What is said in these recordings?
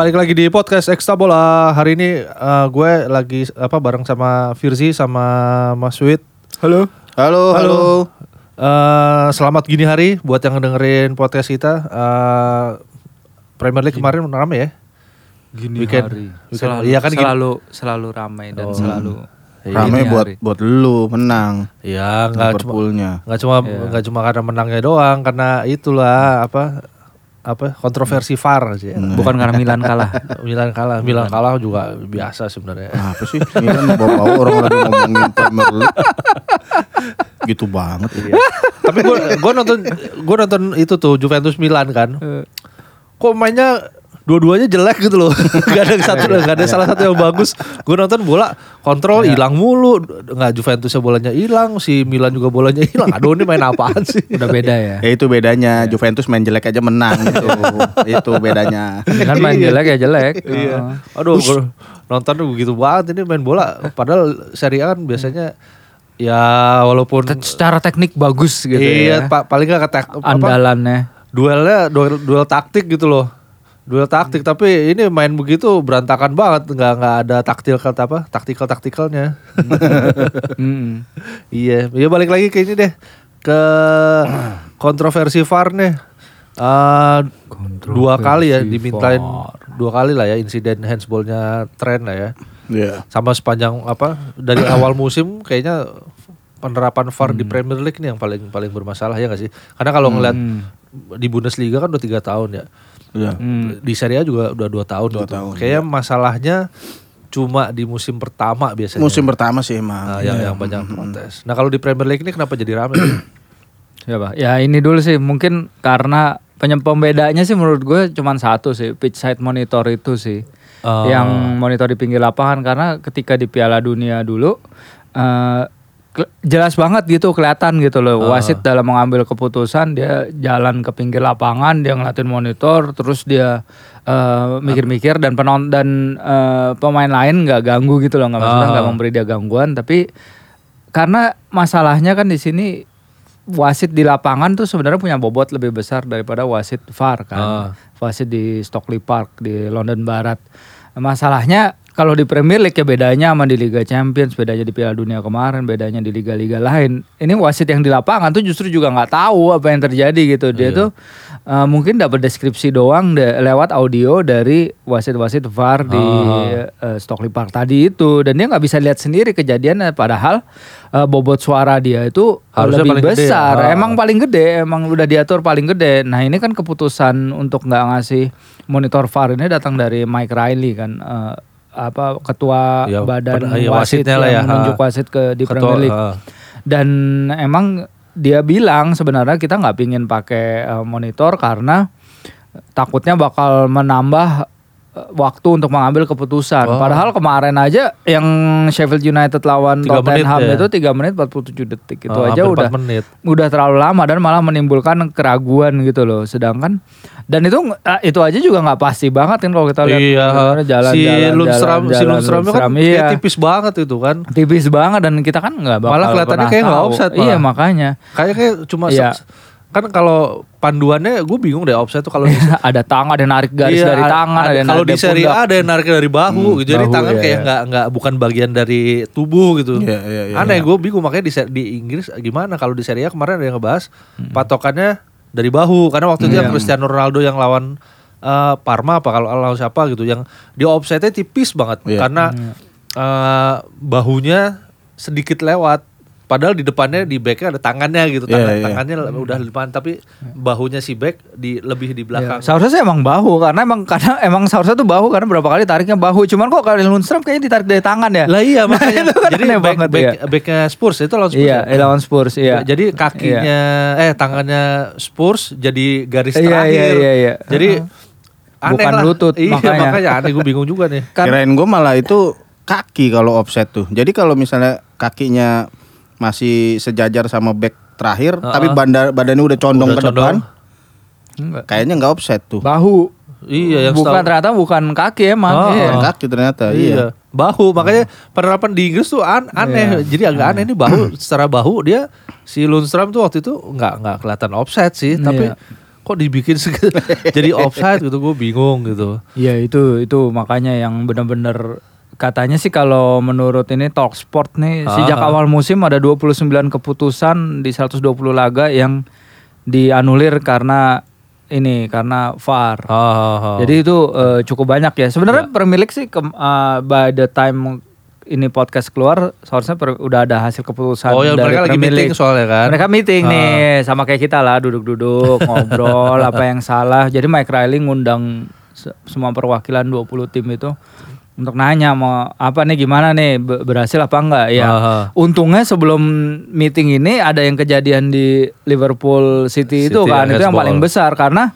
Balik lagi di podcast Ekstra Bola. Hari ini eh, gue lagi apa bareng sama Firzi sama Mas Wid. Halo. Halo, halo. Eh, selamat gini hari buat yang dengerin podcast kita. Eh, Premier League kemarin rame ya. Gini Weekend. hari. Weekend. Selalu, Iya kan gini. selalu selalu ramai dan Oh. selalu Rame gini buat hari. buat lu menang Ya nggak cuma Liverpoolnya. nggak cuma Iya. nggak cuma karena menangnya doang, karena itulah apa apa kontroversi VAR sih. bukan karena Milan kalah. Milan kalah, Milan kalah juga biasa sebenarnya. Apa sih? Ini kan bawa orang lagi ngomongin Premier League. gitu banget. Tapi gue gue nonton gue nonton itu tuh Juventus Milan kan. Eh, Kok mainnya dua-duanya jelek gitu loh. gak ada satu gak ada salah satu yang bagus. Gue nonton bola kontrol hilang mulu. Nggak Juventusnya bolanya hilang, si Milan juga bolanya hilang. Aduh ini main apaan sih? Udah beda ya. Ya itu bedanya Juventus main jelek aja menang gitu. itu bedanya. Milan main jelek ya jelek. Iya. Aduh, gua nonton begitu banget ini main bola. Padahal Serie A kan biasanya ya walaupun Secara teknik bagus gitu iya ya. pa- paling nggak ketek apa Andalannya. duelnya duel, duel taktik gitu loh. Duel taktik tapi ini main begitu berantakan banget nggak nggak ada taktil kata apa taktikal taktikalnya. Mm. iya, ya balik lagi ke ini deh ke kontroversi VAR nih. Eh, dua kali ya dimintain VAR. dua kali lah ya insiden handsballnya tren lah ya. Iya. Sama sepanjang apa dari awal musim kayaknya penerapan VAR di Premier League nih yang paling paling bermasalah ya nggak sih? Karena kalau ngeliat di Bundesliga kan udah tiga tahun ya. Iya. Di Serie A juga udah dua tahun Dua gitu. tahun, Kayaknya masalahnya cuma di musim pertama biasanya. Musim pertama sih emang. Nah, yang, yang banyak protes. Nah kalau di Premier League ini kenapa jadi rame? Ya, Pak. ya ini dulu sih mungkin karena pembedanya sih menurut gue cuman satu sih pitch side monitor itu sih Oh. yang monitor di pinggir lapangan karena ketika di Piala Dunia dulu ke- jelas banget gitu kelihatan gitu loh wasit dalam mengambil keputusan dia jalan ke pinggir lapangan dia ngeliatin monitor terus dia eh, mikir-mikir dan penon dan eh, pemain lain nggak ganggu gitu loh nggak maksudnya nggak memberi dia gangguan tapi karena masalahnya kan di sini wasit di lapangan tuh sebenarnya punya bobot lebih besar daripada wasit VAR kan. Ah. Wasit di Stockley Park di London Barat. Masalahnya kalau di Premier League ya bedanya sama di Liga Champions, bedanya di Piala Dunia kemarin, bedanya di liga-liga lain. Ini wasit yang di lapangan tuh justru juga nggak tahu apa yang terjadi gitu. Dia tuh uh, mungkin dapat deskripsi doang de- lewat audio dari wasit-wasit VAR di uh, Stockley Park tadi itu dan dia nggak bisa lihat sendiri kejadiannya padahal uh, bobot suara dia itu Harusnya lebih paling gede. besar. Ah. Emang paling gede, emang udah diatur paling gede. Nah ini kan keputusan untuk nggak ngasih monitor VAR ini datang dari Mike Riley kan, eh, apa ketua Ya, badan iya, wasit lah yang ya, menunjuk ha. wasit ke di Ketua, Premier League. ha. Dan emang dia bilang sebenarnya kita nggak pingin pakai eh, monitor karena takutnya bakal menambah waktu untuk mengambil keputusan. Oh. Padahal kemarin aja yang Sheffield United lawan Tiga menit Tottenham ya? itu 3 menit 47 detik itu Oh, aja udah menit. udah terlalu lama dan malah menimbulkan keraguan gitu loh. Sedangkan dan itu eh, itu aja juga nggak pasti banget kan kalau kita lihat Iya, bener-bener jalan, si jalan, Lundstram, jalan, si Lundstram kan kayak iya. tipis banget itu kan. tipis banget dan kita kan nggak bakal Malah kelihatannya kayak nggak offside Iya makanya Kayak kayak cuma se- Iya. Kan kalau panduannya gue bingung deh offside tuh kalau ada tangan ada yang narik garis Iya, dari tangan ada, ada- kalau di seri pundak. A ada yang narik dari bahu gitu. jadi bahu, tangan iya, kayak iya. nggak nggak bukan bagian dari tubuh gitu Iya, iya, iya, aneh iya. gue bingung makanya di se- di Inggris gimana kalau di seri A kemarin ada yang ngebahas Hmm. patokannya dari bahu karena waktu itu Iya. yang Cristiano Ronaldo yang lawan eh, Parma apa kalau lawan siapa gitu yang di offside-nya tipis banget Iya. karena eh, bahunya sedikit lewat Padahal di depannya di backnya ada tangannya gitu, Iya, tangan, iya. tangannya udah di depan tapi bahunya si back di lebih di belakang. Iya. Seharusnya sih emang bahu karena emang karena emang seharusnya tuh bahu karena berapa kali tariknya bahu. Cuman kok kali Lundstram kayaknya ditarik dari tangan ya. Lah iya makanya Itu kan jadi aneh back, banget, back, iya. backnya Spurs itu lawan Spurs. Iya, ya? lawan Spurs iya. Jadi kakinya eh tangannya Spurs jadi garis Iya, terakhir. iya, iya, iya. Jadi Uh-huh. aneh Bukan lah. lutut, iya, makanya. makanya. aneh gue bingung juga nih. Kan- Kirain gue malah itu kaki kalau offset tuh. Jadi kalau misalnya kakinya masih sejajar sama back terakhir, tapi bandar, badannya udah condong Udah ke condong. depan, Enggak. kayaknya nggak offset tuh. Bahu. Iya yang bukan setahu- ternyata bukan kaki emang. Oh. iya. Bukan kaki ternyata, Iya. iya. Bahu makanya penerapan di Inggris tuh an- aneh. Iya. Jadi agak aneh nih bahu secara bahu dia si Lundstram tuh waktu itu nggak nggak kelihatan offset sih, tapi Iya. kok dibikin jadi offside gitu gue bingung gitu. Iya itu itu makanya yang benar-benar katanya sih kalau menurut ini Talk Sport nih Ah. sejak awal musim ada 29 keputusan di 120 laga yang dianulir karena ini karena VAR. Ah, ah, ah. Jadi itu eh, cukup banyak ya. Sebenarnya Premier League sih kem- eh, by the time ini podcast keluar seharusnya per- udah ada hasil keputusan Oh, yang dari mereka lagi meeting League. soalnya kan? Mereka meeting nih sama kayak kita lah duduk-duduk ngobrol apa yang salah. Jadi Mike Riley ngundang se- semua perwakilan 20 tim itu untuk nanya mau apa nih gimana nih be- berhasil apa enggak ya. Aha. Untungnya sebelum meeting ini ada yang kejadian di Liverpool City, itu City, kan itu yang paling besar karena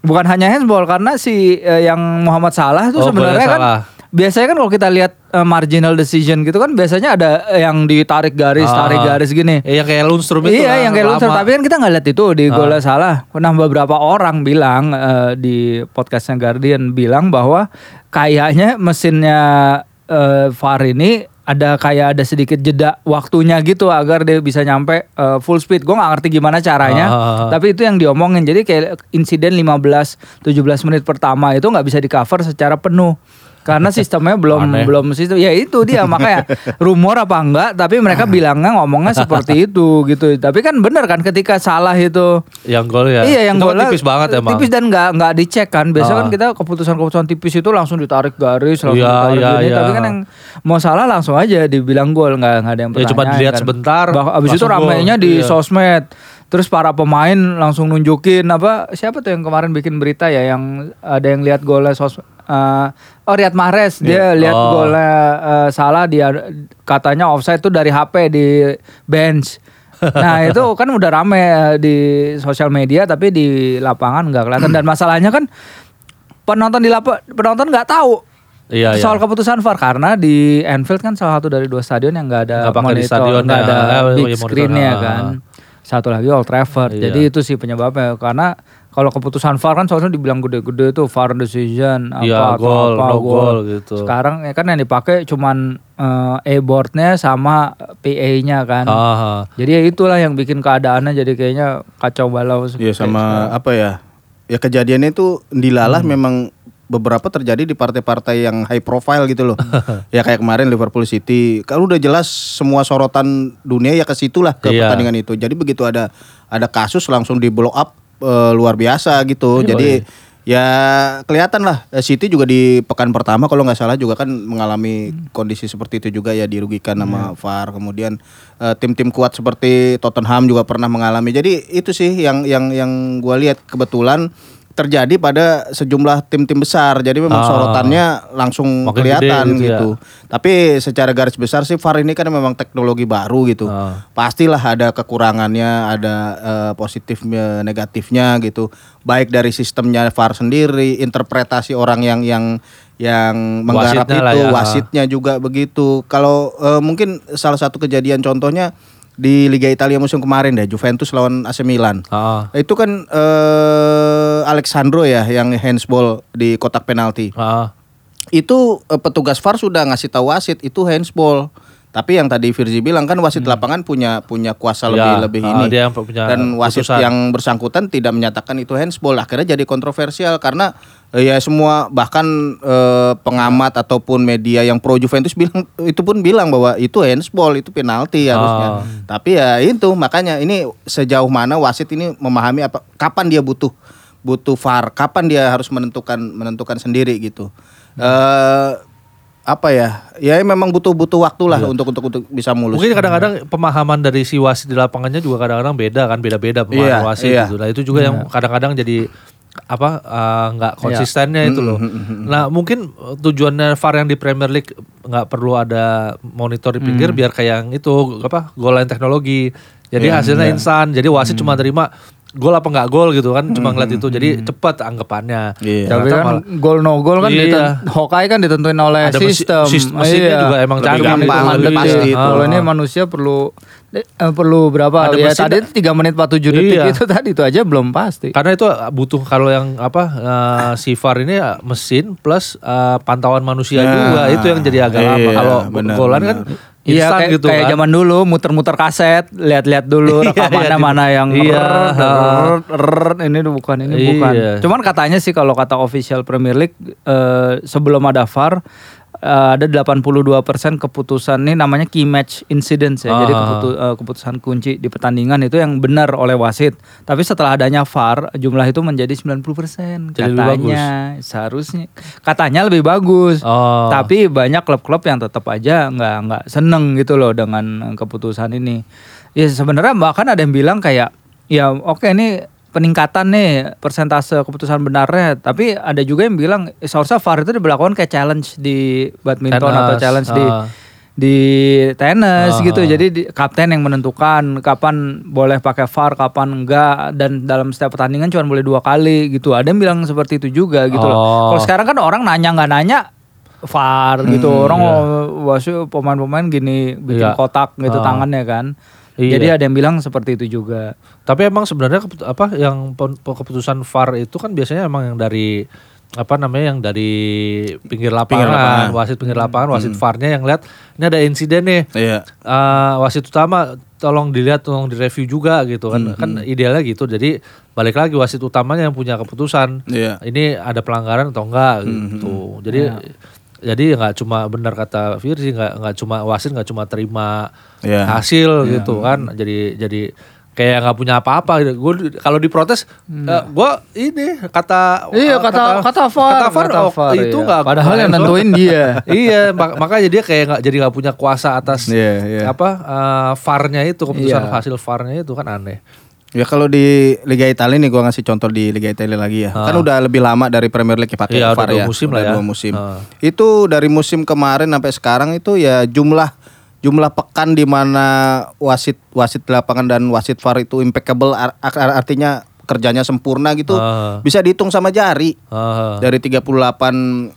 bukan hanya handsball karena si eh, yang Muhammad Salah itu Oh, sebenarnya kan salah. Biasanya kan kalau kita lihat eh, marginal decision gitu kan biasanya ada eh, yang ditarik garis, Ah. tarik garis gini. Yang kayak Lundstrom itu Iya kan, yang kayak lama. tapi kan kita nggak lihat itu di golnya salah. Nah beberapa orang bilang eh, di podcastnya Guardian bilang bahwa kayaknya mesinnya eh, VAR ini ada kayak ada sedikit jeda waktunya gitu agar dia bisa nyampe eh, full speed. Gue nggak ngerti gimana caranya, Ah. tapi itu yang diomongin. Jadi kayak insiden 15-17 menit pertama itu nggak bisa di cover secara penuh. Karena sistemnya belum Aneh. belum sistem ya itu dia makanya rumor apa enggak tapi mereka bilangnya ngomongnya seperti itu gitu tapi kan benar kan ketika salah itu Yang gol ya. iya yang kan golnya tipis banget emang. tipis dan nggak nggak dicek kan biasa Ah. kan kita keputusan-keputusan tipis itu langsung ditarik garis langsung Iya, ditarik iya, gini iya. tapi kan yang mau salah langsung aja dibilang gol nggak nggak ada yang Ya, cuma pertanyaan dilihat kan. sebentar, Bah- abis itu gol. ramainya di Iya. sosmed terus para pemain langsung nunjukin apa siapa tuh yang kemarin bikin berita ya yang ada yang lihat golnya sos eh, oh Riyad Mahrez dia lihat Oh. golnya eh, salah dia katanya offside tuh dari HP di bench nah itu kan udah rame eh, di sosial media tapi di lapangan nggak kelihatan dan masalahnya kan penonton di lapa penonton nggak tahu Iya, iya. soal keputusan VAR karena di Anfield kan salah satu dari dua stadion yang nggak ada di monitor, nggak ada Eh, big iya, monitor. screen-nya Ah. kan. Satu lagi Old Trafford. Iya. Jadi itu sih penyebabnya karena kalau keputusan VAR kan soalnya dibilang gede-gede tuh VAR decision apa Iya, apa, gol, apa, no gol. goal gitu. Sekarang ya kan yang dipakai cuman eh, e-boardnya sama PA-nya kan. Ah, ah. Jadi ya itulah yang bikin keadaannya jadi kayaknya kacau balau. Iya sama apa ya? Ya kejadiannya itu dilalah memang beberapa terjadi di partai-partai yang high profile gitu loh. ya kayak kemarin Liverpool City. Kalau udah jelas semua sorotan dunia ya ke situlah ke Iya. pertandingan itu. Jadi begitu ada ada kasus langsung di blow up eh, luar biasa gitu. Iya, Jadi ya kelihatan lah. Eh, City juga di pekan pertama kalau nggak salah juga kan mengalami kondisi seperti itu juga ya dirugikan sama VAR. Kemudian eh, tim-tim kuat seperti Tottenham juga pernah mengalami. Jadi itu sih yang yang yang gue lihat kebetulan terjadi pada sejumlah tim-tim besar jadi memang Ah. sorotannya langsung Makin kelihatan gede gitu ya. gitu tapi secara garis besar sih VAR ini kan memang teknologi baru gitu Ah. pastilah ada kekurangannya, ada eh, positifnya, negatifnya gitu. Baik dari sistemnya VAR sendiri, interpretasi orang yang yang yang menggarap Wasitnya itu, ya. wasitnya juga begitu. Kalau eh, mungkin salah satu kejadian contohnya di Liga Italia musim kemarin deh, Juventus lawan AC Milan. Ah, Itu kan eh Alexandro ya yang handsball di kotak penalti ah. itu eh, petugas VAR sudah ngasih tahu wasit itu handsball. Tapi yang tadi Firzi bilang kan wasit lapangan punya punya kuasa lebih Ya, lebih ah, ini. dia yang punya Dan wasit putusan. yang bersangkutan tidak menyatakan itu handsball. Akhirnya jadi kontroversial karena eh, ya semua bahkan eh, pengamat ataupun media yang pro Juventus bilang itu pun bilang bahwa itu handsball, itu penalti harusnya. Ah. Tapi ya itu makanya ini sejauh mana wasit ini memahami apa kapan dia butuh butuh VAR, kapan dia harus menentukan menentukan sendiri gitu. Eh apa ya? Ya memang butuh-butuh waktu lah untuk, untuk untuk bisa mulus. Mungkin kadang-kadang pemahaman dari si wasit di lapangannya juga kadang-kadang beda kan, beda-beda Iya, pemahaman wasit iya. gitu. Nah itu juga yang kadang-kadang jadi apa eh, nggak konsistennya itu loh. Nah mungkin eh, tujuannya VAR yang di Premier League nggak perlu ada monitor di pinggir biar kayak yang itu apa gol line teknologi. Jadi hasilnya instan. Jadi wasit cuma terima gol apa nggak gol gitu kan, cuma ngeliat itu. Jadi cepat anggapannya. Iya. Tapi Ternyata kan malah- gol no gol kan Iya. diten- Hawkeye kan ditentuin oleh Ada mesi- sistem. sis- mesinnya juga emang Lebih canggih gampang, gitu, lebih iya. pasti itu. Kalau ini manusia perlu eh, perlu berapa? Ada ya mesin tadi itu 3 menit 47 detik Iya. itu tadi itu aja belum pasti. Karena itu butuh kalau yang apa eh, si VAR ini eh, mesin plus eh, pantauan manusia Nah, juga itu yang jadi agak lama. iya, Kalau benar, golan kan Iya kayak, gitu kayak kan. zaman dulu muter-muter kaset, lihat-lihat dulu Iya, rekamannya iya, mana yang iya, rrrt, rrrt, ini bukan ini Iya. bukan. Cuman katanya sih kalau kata official Premier League eh, sebelum ada VAR eh, ada 82% keputusan ini namanya key match incidents ya. Jadi Ah. keputu- eh, keputusan kunci di pertandingan itu yang benar oleh wasit. Tapi setelah adanya VAR jumlah itu menjadi 90% Jadi katanya. Seharusnya katanya lebih bagus. Oh. Tapi banyak klub-klub yang tetap aja nggak nggak seneng gitu loh dengan keputusan ini. Ya sebenarnya bahkan ada yang bilang kayak ya oke ini peningkatan nih persentase keputusan benarnya. Tapi ada juga yang bilang eh, seharusnya VAR itu diberlakukan kayak challenge di badminton Tenis, atau challenge di ah. di tenis Ah, gitu. ah. Jadi di- kapten yang menentukan kapan boleh pakai VAR, kapan enggak dan dalam setiap pertandingan cuma boleh dua kali gitu. Ada yang bilang seperti itu juga gitu loh. Oh. Kalau sekarang kan orang nanya nggak nanya VAR gitu. Orang oh, wasu pemain-pemain gini bikin Iya. kotak gitu Ah. tangannya kan. Iya. Jadi ada yang bilang seperti itu juga. Tapi emang sebenarnya apa yang keputusan VAR itu kan biasanya emang yang dari apa namanya yang dari pinggir lapangan, Pinggir lapangan. wasit pinggir lapangan, wasit VAR-nya yang lihat ini ada insiden nih. Iya. Eh, wasit utama tolong dilihat, tolong direview juga gitu kan. Kan idealnya gitu. Jadi balik lagi wasit utamanya yang punya keputusan. Iya. Ini ada pelanggaran atau enggak gitu. Jadi jadi nggak cuma benar kata Firzi nggak nggak cuma wasit nggak cuma terima Iya. hasil gitu kan. Jadi jadi kayak nggak punya apa-apa gitu. Gue kalau diprotes eh, gue ini kata Iya eh, kata kata VAR, kata VAR, oh, itu iya. nggak Padahal yang nentuin dia. iya, mak- makanya dia kayak nggak jadi nggak punya kuasa atas Iya, iya. apa eh, VAR-nya itu keputusan Iya. hasil VAR-nya itu kan aneh. Ya kalau di Liga Italia nih gua ngasih contoh di Liga Italia lagi ya. Kan udah lebih lama dari Premier League pakai Iya, udah VAR ya. musim Udah lah ya. dua musim. Ah. Itu dari musim kemarin sampai sekarang itu ya jumlah jumlah pekan di mana wasit wasit lapangan dan wasit VAR itu impeccable ar- ar- artinya kerjanya sempurna gitu. Ah. Bisa dihitung sama jari. Ah, Dari 38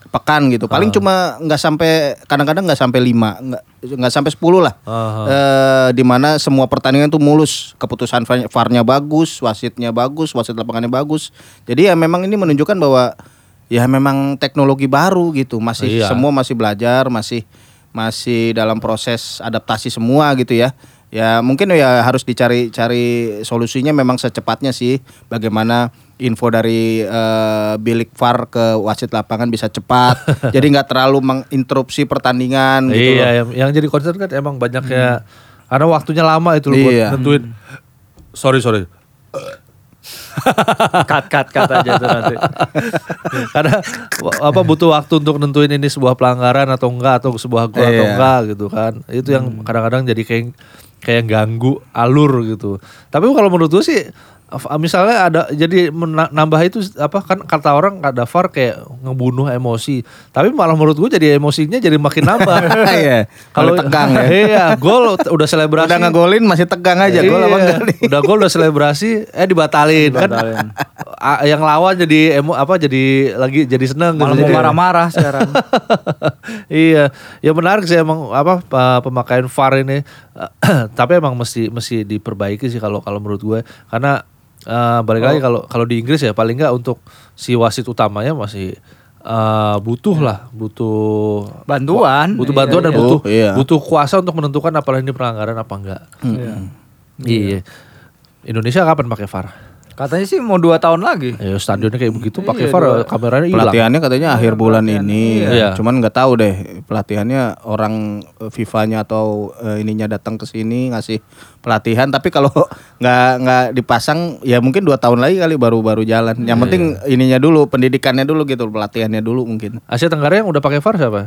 pekan gitu. Paling cuma nggak sampai kadang-kadang nggak sampai 5, nggak nggak sampai 10 lah. ah, Eh, di mana semua pertandingan tuh mulus, keputusan VAR-nya bagus, wasitnya bagus, wasit lapangannya bagus. Jadi ya memang ini menunjukkan bahwa ya memang teknologi baru gitu, masih Iya. semua masih belajar, masih masih dalam proses adaptasi semua gitu ya. Ya mungkin ya harus dicari-cari solusinya memang secepatnya sih bagaimana info dari eh, bilik VAR ke wasit lapangan bisa cepat. jadi nggak terlalu menginterupsi pertandingan gitu loh. iya, yang, yang jadi concern kan emang banyaknya karena waktunya lama itu loh buat Iya. nentuin. Sorry sorry. cut cut cut aja tuh nanti. Karena apa butuh waktu untuk nentuin ini sebuah pelanggaran atau enggak atau sebuah gol atau Iya. enggak gitu kan. Itu yang kadang-kadang jadi kayak kayak ganggu alur gitu. Tapi kalau menurut gue sih misalnya ada jadi mena- nambah itu apa kan kata orang ada VAR kayak ngebunuh emosi. Tapi malah menurut gue jadi emosinya jadi makin nambah. Iya, kalau tegang ya. Iya, gol udah selebrasi. Udah ngegolin masih tegang aja gol apa Iya, enggak nih? Udah gol udah selebrasi eh dibatalin, Dibatalin. kan. A- yang lawan jadi emo apa jadi lagi jadi senang Malah gitu. mau marah-marah sekarang. iya, ya menarik sih emang apa pa- pemakaian VAR ini. Tapi emang mesti mesti diperbaiki sih kalau kalau menurut gue karena eh, balik Oh. lagi kalau kalau di Inggris ya paling nggak untuk si wasit utamanya masih eh, butuh lah, butuh Bantuan. butuh Iya, bantuan dan iya. butuh Oh, iya. butuh kuasa untuk menentukan apakah ini pelanggaran apa enggak. Iya. Iya. Indonesia kapan pakai VAR? Katanya sih mau dua tahun lagi. Ya stadionnya kayak begitu pakai Iya, VAR dua- kameranya hilang. Pelatihannya katanya akhir bulan ini. Iya. Cuman nggak tahu deh pelatihannya orang eh, FIFA-nya atau eh, ininya datang ke sini ngasih pelatihan. Tapi kalau nggak nggak dipasang ya mungkin dua tahun lagi kali baru baru jalan. Yang penting ininya dulu pendidikannya dulu gitu pelatihannya dulu mungkin. Asia Tenggara yang udah pakai VAR siapa?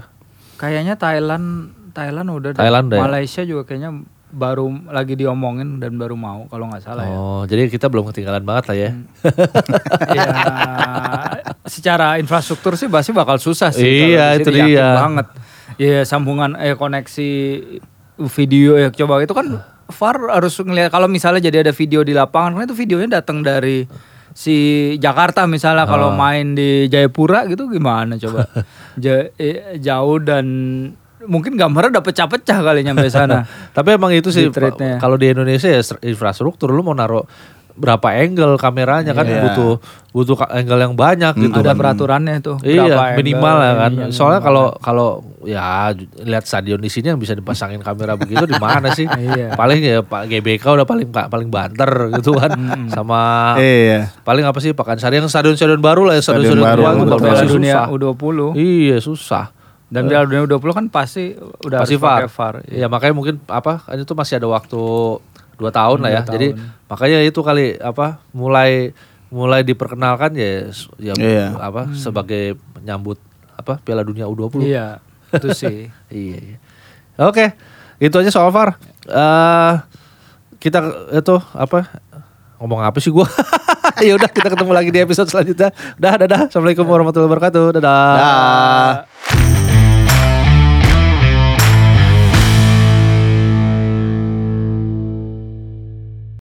Kayaknya Thailand Thailand udah deh. Thailand ya? Malaysia juga kayaknya baru lagi diomongin dan baru mau kalau nggak salah ya. Oh, jadi kita belum ketinggalan banget lah ya. ya secara infrastruktur sih pasti bakal susah sih. Iya, Kalau itu dia. banget. Ya sambungan eh koneksi video ya coba itu kan VAR harus ngelihat kalau misalnya jadi ada video di lapangan kan itu videonya datang dari si Jakarta misalnya kalau Ah. main di Jayapura gitu gimana coba eh, jauh dan mungkin gambarnya udah pecah-pecah kali nyampe sana Tapi emang itu sih kalau di Indonesia ya infrastruktur lu mau naruh berapa angle kameranya kan Iya. butuh butuh angle yang banyak gitu Ada kan. peraturannya tuh. Iya, minimal ya kan. ininya, Soalnya kalau kalau ya lihat stadion di sini yang bisa dipasangin kamera begitu di mana sih? Iya. Paling ya Pak GBK udah paling paling banter gitu kan. Sama Iya. paling apa sih Pakansari yang stadion-stadion baru lah, ya, Stadion stadion-stadion baru, tua itu betul. kalau Piala masih dunia susah. U20 Iya, susah. Dan Piala dunia U20 kan pasti udah Pasti harus pakai VAR. VAR. Ya makanya mungkin apa kan itu masih ada waktu dua tahun lah ya. Dua Jadi tahun. makanya itu kali apa mulai mulai diperkenalkan ya ya Iya. apa sebagai menyambut apa Piala Dunia U20. Iya, itu sih. Iya, iya. Oke, itu aja soal VAR. Eh kita itu apa ngomong apa sih gua? ya udah kita ketemu lagi di episode selanjutnya. Dah, dadah. Assalamualaikum warahmatullahi wabarakatuh. Dadah. Dah.